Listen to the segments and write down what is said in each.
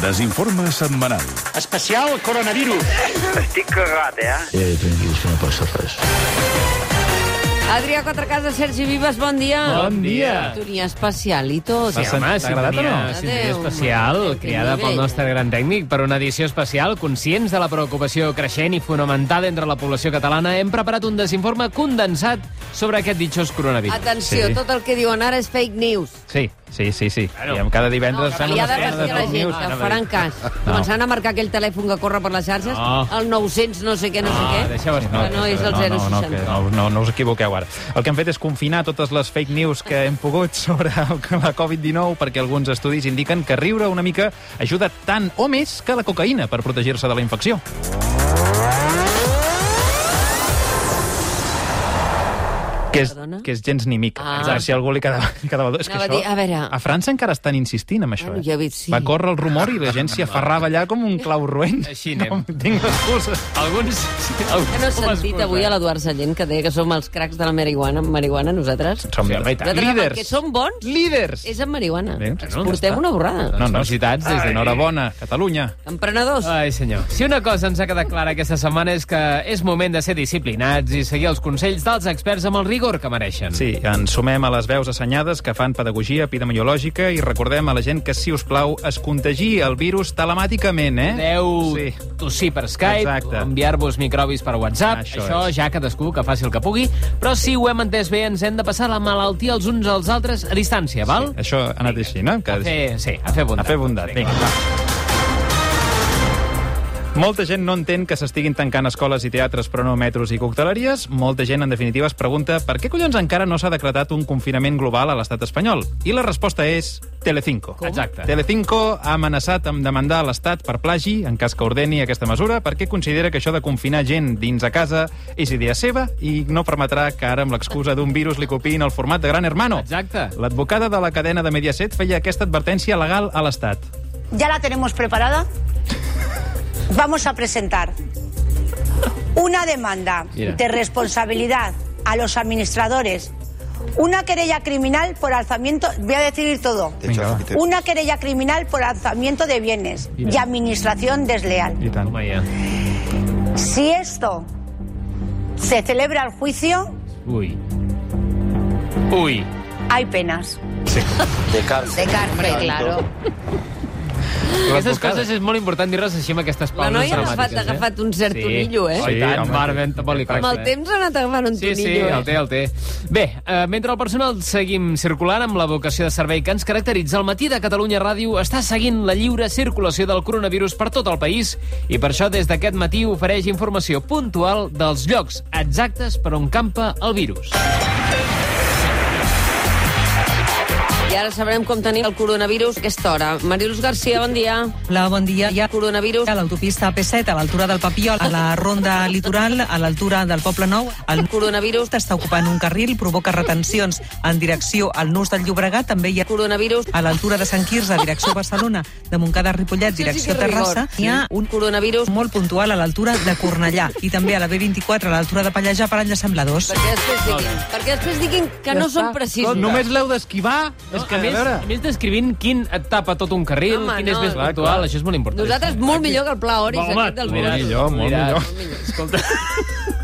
Desinforme setmanal. Especial coronavirus. Estic cagat, eh? Eh, tranquils, que no passa res. Adrià Quatrecasa, Sergi Vives, bon dia. Bon dia. Sintonia especial i tot. Sí, home, T'ha agradat o no? sintonia, Adéu, especial, creada pel nostre gran tècnic per una edició especial, conscients de la preocupació creixent i fonamentada entre la població catalana, hem preparat un desinforme condensat sobre aquest ditxós coronavirus. Atenció, Sí. tot el que diuen ara és fake news. Sí, sí, sí, sí. Bueno. I amb cada divendres No, li ha de vestir la gent, que faran cas. Començaran a marcar aquell telèfon que corre per les xarxes, No. el 900 no sé què, no, No, sé què, deixeu estar. que no és el no, no, no, 060. que no, no, no us equivoqueu ara. El que hem fet és confinar totes les fake news que hem pogut sobre la Covid-19 perquè alguns estudis indiquen que riure una mica ajuda tant o més que la cocaïna per protegir-se de la infecció. Que és, Perdona? que és gens ni mica. Ah. Ah. Si algú li quedava, li quedava... És que Anava això, dir, a veure- a França encara estan insistint amb això. Bueno, eh? ja he vist, sí. Va córrer el rumor i la gent s'hi aferrava allà com un clau roent. Així anem. No tinc excusa. Alguns... alguns Que no com sentit excusa. avui a l'Eduard Sallent que deia que som els cracs de la marihuana, marihuana nosaltres? Som Sí. Nosaltres, líders. Que som bons Líders. és amb marihuana. Bé, Ens no, portem una borrada. No, no. Felicitats des de Enhorabona, Catalunya. Emprenedors. Ai, senyor. Si una cosa ens ha quedat clara aquesta setmana és que és moment de ser disciplinats i seguir els consells dels experts amb el rigor que mereixen. Sí, ens sumem a les veus assenyades que fan pedagogia epidemiològica i recordem a la gent que, si us plau, es contagi el virus telemàticament, eh? Podeu Sí. tossir per Skype, enviar-vos microbis per WhatsApp, Això això, és. ja cadascú que faci el que pugui, però si ho hem entès bé, ens hem de passar la malaltia els uns als altres a distància, val? Això ha anat així, no? Que... A fer, sí, a fer bondat. A fer bondat, vinga, va. Molta gent no entén que s'estiguin tancant escoles i teatres però no metros i cocteleries. Molta gent, en definitiva, es pregunta per què collons encara no s'ha decretat un confinament global a l'estat espanyol. I la resposta és Telecinco. Com? Exacte. Telecinco ha amenaçat amb demandar l'Estat per plagi, en cas que ordeni aquesta mesura, perquè considera que això de confinar gent dins a casa és idea seva i no permetrà que ara, amb l'excusa d'un virus, li copiïn el format de Gran Hermano. Exacte. L'advocada de la cadena de Mediaset feia aquesta advertència legal a l'Estat. ¿Ya la tenemos preparada? Vamos a presentar una demanda Mira. de responsabilidad a los administradores, una querella criminal por alzamiento, voy a decir todo, una querella criminal por alzamiento de bienes y administración desleal. Si esto se celebra el juicio, Ui. Ui. hay penas. De cárcel. De cárcel, claro. Aquestes coses és molt important dir-les així amb aquestes La pauses noia ha agafat, ha agafat un cert tonillo, eh? I Sí, tant, home, sí. ben tampoc li Amb el eh? temps ha anat agafant un Sí, sí, tonillo, el eh? té, el té. Bé, eh, mentre el personal seguim circulant amb la vocació de servei que ens caracteritza, el matí de Catalunya Ràdio està seguint la lliure circulació del coronavirus per tot el país i per això des d'aquest matí ofereix informació puntual dels llocs exactes per on campa el virus. I ara sabrem com tenir el coronavirus a aquesta hora. Mariluz Garcia, bon dia. Hola, bon dia. Hi ha Coronavirus. a l'autopista P7, a l'altura del Papiol, a la ronda litoral, a l'altura del Poble Nou. El Coronavirus. està ocupant un carril, provoca retencions en direcció al Nus del Llobregat. També hi ha Coronavirus. a l'altura de Sant Quirze, direcció Barcelona, de Montcada a Ripollet, direcció sí rigor. Terrassa. Hi ha un Coronavirus. molt puntual a l'altura de Cornellà i també a la B24 a l'altura de Pallejà per l'Assembladors. Perquè després diguin, perquè després diguin que no són precisos. Només l'heu d'esquivar? És que, a, més, a més descrivint quin et tapa tot un carril, Home, quin és no. més Clar, puntual, clar. això és molt important. Nosaltres molt millor que el Pla Oris, Home, aquest del molt millor, molt millor. Escolta,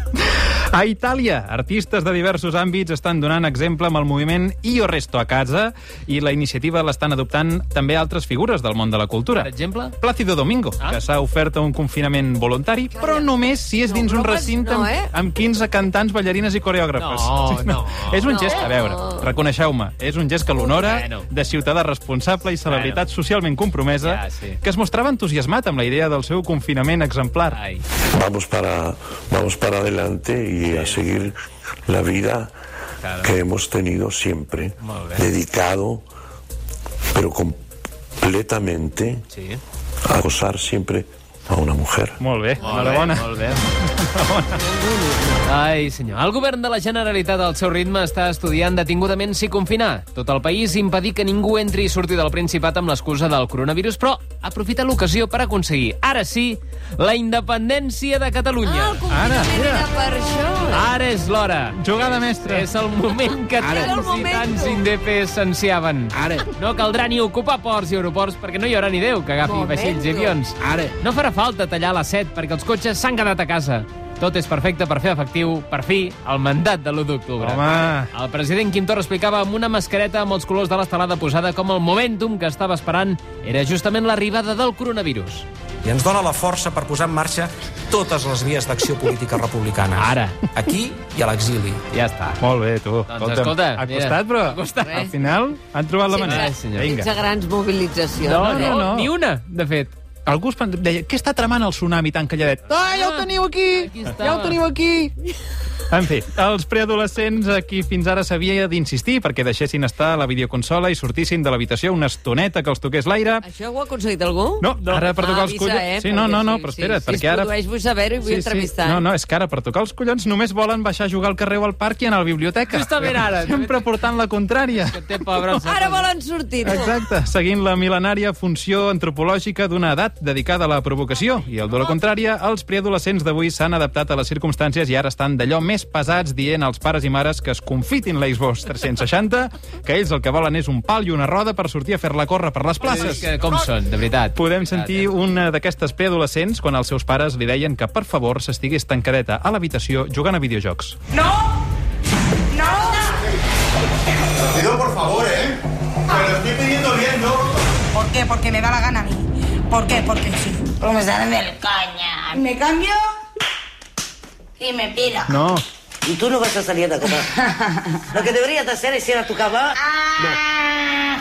A Itàlia, artistes de diversos àmbits estan donant exemple amb el moviment Io resto a casa i la iniciativa l'estan adoptant també altres figures del món de la cultura. per exemple... Plàcido Domingo, Ah. que s'ha ofert a un confinament voluntari, però només si és No, dins un bromes recinte no, amb, eh? amb 15 cantants, ballarines i coreògrafes. No, no. És un No. gest, a veure, reconeixeu-me, és un gest que l'honora de ciutadà responsable i celebritat socialment compromesa Ja, sí. que es mostrava entusiasmat amb la idea del seu confinament exemplar. Ai. vamos para, vamos para adelante y a seguir la vida Claro. que hemos tenido siempre, dedicado, pero completamente Sí. a gozar siempre a una mujer. Molt bé, Molt enhorabona. bé, molt bé. Ai, senyor. El govern de la Generalitat al seu ritme està estudiant detingudament si confinar tot el país i impedir que ningú entri i surti del Principat amb l'excusa del coronavirus, però aprofita l'ocasió per aconseguir, ara sí, la independència de Catalunya. Ah, el confinament mira. era per això. Ara és l'hora. Jugada mestra. És el moment que Ara. tants i tants indepes s'ansiaven. Ara. No caldrà ni ocupar ports i aeroports perquè no hi haurà ni Déu que agafi Momento. vaixells i avions. Ara. No farà falta tallar la set perquè els cotxes s'han quedat a casa. Tot és perfecte per fer efectiu, per fi, el mandat de l'1 d'octubre. Home. El president Quim Torra explicava amb una mascareta amb els colors de l'estelada posada com el momentum que estava esperant era justament l'arribada del coronavirus. i ens dona la força per posar en marxa totes les vies d'acció política republicana. Ara. Aquí i a l'exili. Ja està. Molt bé, tu. Doncs escolta, ha mira, costat, però ha costat. al final han trobat la manera. Sí, senyor. Vinga. Sense grans mobilitzacions. No, eh? no, no. ni una, de fet. Algú es deia, què està tramant el tsunami tan calladet? Ah, ja ho teniu aquí! Aquí ja ho teniu aquí! En fi, els preadolescents a qui fins ara s'havia d'insistir perquè deixessin estar a la videoconsola i sortissin de l'habitació una estoneta que els toqués l'aire. Això ho ha aconseguit algú? No, ara per tocar Ah, els avisa, collons... eh, sí, no, no, no, sí, però sí, espera't, si perquè es ara... produeix, vull saber-ho i vull entrevistar. No, no, és que ara per tocar els collons només volen baixar a jugar al carrer o al parc i anar a la biblioteca. Justament ara. Sempre portant la contrària. Que té pebrots. Ara volen sortir, tu. Exacte, seguint la mil·lenària funció antropològica d'una edat dedicada a la provocació. I el de la contrària, els preadolescents d'avui s'han adaptat a les circumstàncies i ara estan d'allò més pesats dient als pares i mares que es confitin la Xbox 360, que ells el que volen és un pal i una roda per sortir a fer-la córrer per les places. Que, com són, de veritat. Podem sentir una d'aquestes preadolescents quan els seus pares li deien que, per favor, s'estigués tancadeta a l'habitació jugant a videojocs. Te pido por favor, ¿eh? Te lo estoy pidiendo bien, ¿no? ¿Por qué? Porque me da la gana a mí. ¿Por qué? Porque sí. Porque me salen del caña. Me cambio Y me pira. No, Y tú no vas a salir de casa. Lo que deberías de hacer es ir a tu cama.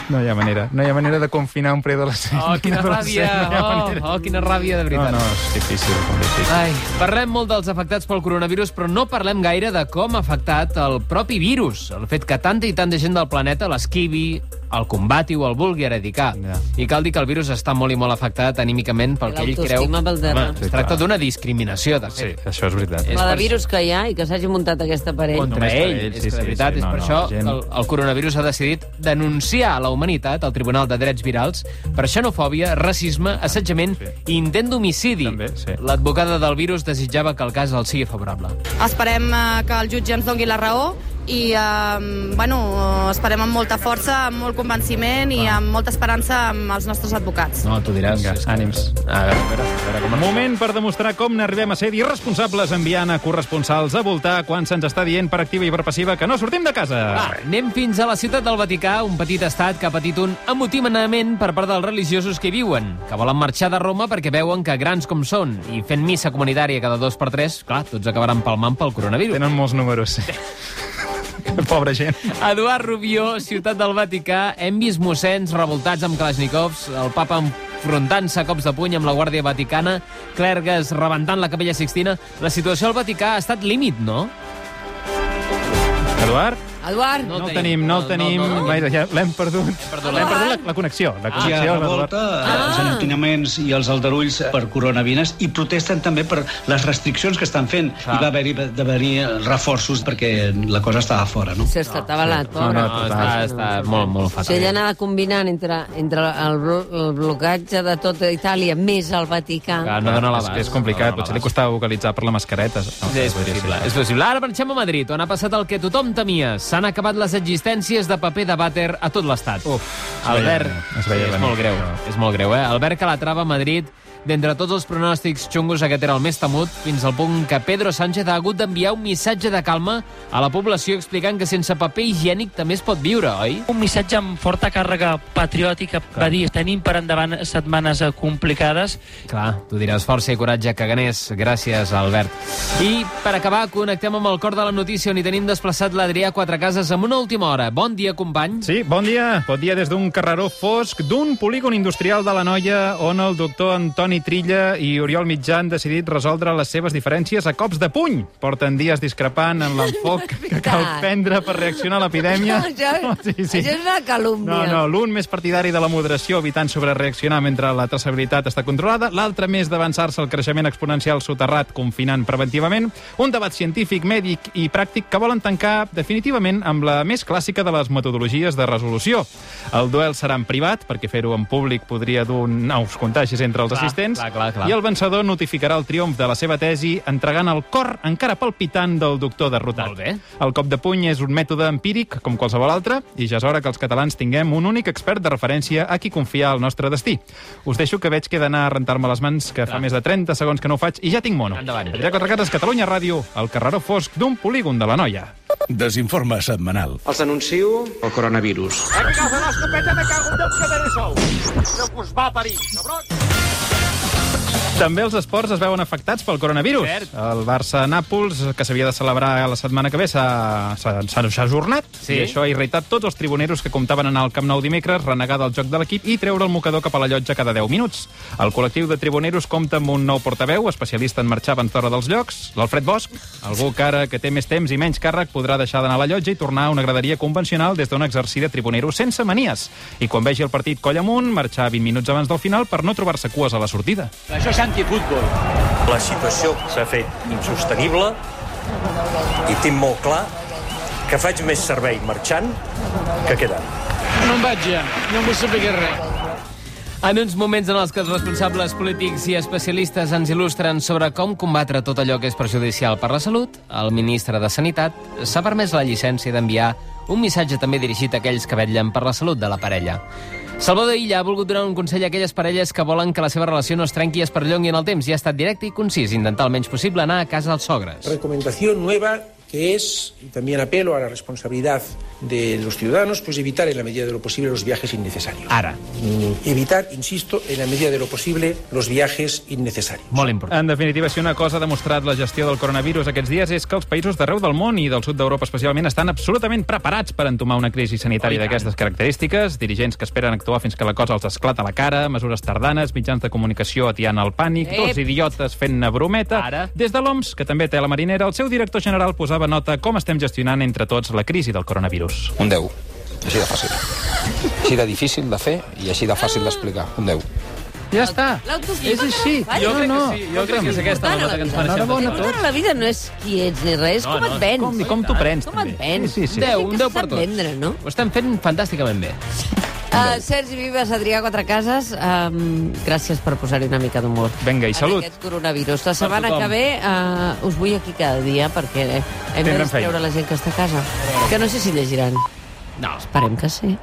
no hi ha manera. No hi ha manera de confinar un preadolescent. Oh, quina ràbia. no Oh, manera. oh, quina ràbia, de No, veritat. no, és difícil, molt difícil. Ai, parlem molt dels afectats pel coronavirus, però no parlem gaire de com ha afectat el propi virus. El fet que tanta i tanta gent del planeta l'esquivi, el combati o el vulgui eradicar. Ja. I cal dir que el virus està molt i molt afectat anímicament pel que ell creu... Pel. Home, Sí, es tracta d'una discriminació, de Sí, fet. això és veritat. És La de per- virus que hi ha i que s'hagi muntat aquest aparell. contra ell. ell, és sí, que, de sí, veritat, sí, és no, per no, això gent- que el, el coronavirus ha decidit denunciar la humanitat al Tribunal de Drets Virals per xenofòbia, racisme, assetjament i intent d'homicidi. Sí. L'advocada del virus desitjava que el cas el sigui favorable. Esperem eh, que el jutge ens doni la raó i eh, bueno, esperem amb molta força, amb molt convenciment i amb molta esperança amb els nostres advocats. No, tu diràs. Vinga, que- ànims. A veure, a veure, a veure com Moment per demostrar com n'arribem a ser irresponsables enviant a corresponsals a voltar quan se'ns està dient per activa i per passiva que no sortim de casa. Va, anem fins a la ciutat del Vaticà, un petit estat que ha patit un amotinament per part dels religiosos que hi viuen, que volen marxar de Roma perquè veuen que grans com són i fent missa comunitària cada dos per tres, clar, tots acabaran palmant pel coronavirus. Tenen molts números. Pobra gent. Eduard Rubió, ciutat del Vaticà, hem vist mossens revoltats amb Kalashnikovs, el papa enfrontant-se a cops de puny amb la Guàrdia Vaticana, clergues rebentant la capella Sixtina. La situació al Vaticà ha estat límit, no? Eduard? Eduard, No No el tenim, no el tenim. no, no. Ja l'hem perdut. perdut. L'hem perdut la, la connexió. La Hi connexió, ha l'Eduard. revolta, Ah. els enotinaments i els aldarulls per coronavirus i protesten també per les restriccions que estan fent. Clar. I va haver-hi d'haver reforços perquè la cosa estava fora, no? si està atabalat, No, no, No, està, està molt, molt O fatal. sigui, ella anava combinant entre, entre el, blo el blocatge de tota Itàlia més el Vaticà. Clar, no dona és, l'abast. és complicat, No potser li costava vocalitzar per la mascareta. No, Sí, és possible, és possible. Ara marxem a Madrid, on ha passat el que tothom temia. S'han acabat les existències de paper de vàter a tot l'estat. Uf, es Albert, veia es veia sí, és molt greu, és molt greu, eh? Albert Calatrava, Madrid, d'entre tots els pronòstics xungos, aquest era el més temut, fins al punt que Pedro Sánchez ha hagut d'enviar un missatge de calma a la població explicant que sense paper higiènic també es pot viure, oi? Un missatge amb forta càrrega patriòtica, va dir, tenim per endavant setmanes eh, complicades. Clar, tu diràs força i coratge caganers. Gràcies, Albert. I, per acabar, connectem amb el cor de la notícia on hi tenim desplaçat l'Adrià Quatrecases amb una última hora. Bon dia, company. Sí, bon dia. Bon dia des d'un carreró fosc d'un polígon industrial de la Noia on el doctor Antoni Toni Trilla i Oriol Mitjà han decidit resoldre les seves diferències a cops de puny. Porten dies discrepant en l'enfoc que cal prendre per reaccionar a l'epidèmia. això, Sí, sí. això és una calúmnia. No, no, l'un més partidari de la moderació, evitant sobrereaccionar mentre la traçabilitat està controlada, l'altre més d'avançar-se al creixement exponencial soterrat, confinant preventivament, un debat científic, mèdic i pràctic que volen tancar definitivament amb la més clàssica de les metodologies de resolució. El duel serà en privat, perquè fer-ho en públic podria dur nous contagis entre els Clar, assistents, clar, clar, clar. i el vencedor notificarà el triomf de la seva tesi entregant el cor encara palpitant del doctor derrotat. Molt bé. El cop de puny és un mètode empíric, com qualsevol altre, i ja és hora que els catalans tinguem un únic expert de referència a qui confiar el nostre destí. Us deixo que veig que he d'anar a rentar-me les mans, que fa més de 30 segons que no ho faig, i ja tinc mono. Endavant. Adrià Quatrecases, Catalunya Ràdio, el carreró fosc d'un polígon de la noia. Desinforme setmanal. Els anuncio el coronavirus. També els esports es veuen afectats pel coronavirus. Cert. El Barça-Nàpols, que s'havia de celebrar la setmana que ve, s'ha ajornat. Sí. I això ha irritat tots els tribuneros que comptaven anar al Camp Nou dimecres, renegar del joc de l'equip i treure el mocador cap a la llotja cada 10 minuts. El col·lectiu de tribuneros compta amb un nou portaveu, especialista en marxar abans d'hora dels llocs, l'Alfred Bosch, algú que ara que té més temps i menys càrrec podrà deixar d'anar a la llotja i tornar a una graderia convencional des d'on exercir de tribunero sense manies. I quan vegi el partit coll amunt, marxar 20 minuts abans del final per no trobar-se cues a la sortida. Això antifutbol. La situació s'ha fet insostenible i tinc molt clar que faig més servei marxant que quedant. No em vaig ja, no em vull saber res. En uns moments en els que els responsables polítics i especialistes ens il·lustren sobre com combatre tot allò que és perjudicial per la salut, el ministre de Sanitat s'ha permès la llicència d'enviar un missatge també dirigit a aquells que vetllen per la salut de la parella. Salvador Illa ha volgut donar un consell a aquelles parelles que volen que la seva relació no es trenqui i es perllongui en el temps i ha estat directe i concís, intentar el menys possible anar a casa dels sogres. Recomendación nueva que es, y también apelo a la responsabilidad de los ciudadanos, pues evitar en la medida de lo posible los viajes innecesarios. Ara. Mm, Evitar, insisto, en la medida de lo posible los viajes innecesarios. Molt important. En definitiva, si una cosa ha demostrat la gestió del coronavirus aquests dies és que els països d'arreu del món i del sud d'Europa especialment estan absolutament preparats per entomar una crisi sanitària Oh, d'aquestes característiques, dirigents que esperen actuar fins que la cosa els esclata a la cara, mesures tardanes, mitjans de comunicació atiant el pànic, Ep. tots idiotes fent-ne brometa. Ara. Des de l'OMS, que també té la marinera, el seu director general posava nota com estem gestionant entre tots la crisi del coronavirus. Un 10. Així de fàcil. Així de difícil de fer i així de fàcil d'explicar. Un 10. Ja està. És així. Jo crec no, que sí, jo crec que és aquesta la nota que ens mereixem. Enhorabona a tots. la vida no és qui ets ni res, No, com no, et vens. Com, I com t'ho prens, Com et vens? Sí, sí, sí. 10, un Que 10 per tots. vendre, no? Ho estem fent fantàsticament bé. Uh, Sergi Vives, Adrià Quatrecases, um, gràcies per posar-hi una mica d'humor. Vinga, i salut. Aquest coronavirus. La setmana que ve uh, us vull aquí cada dia perquè hem de Tindrem distreure feina. la gent que està a casa. Que no sé si llegiran. No. Esperem que sí.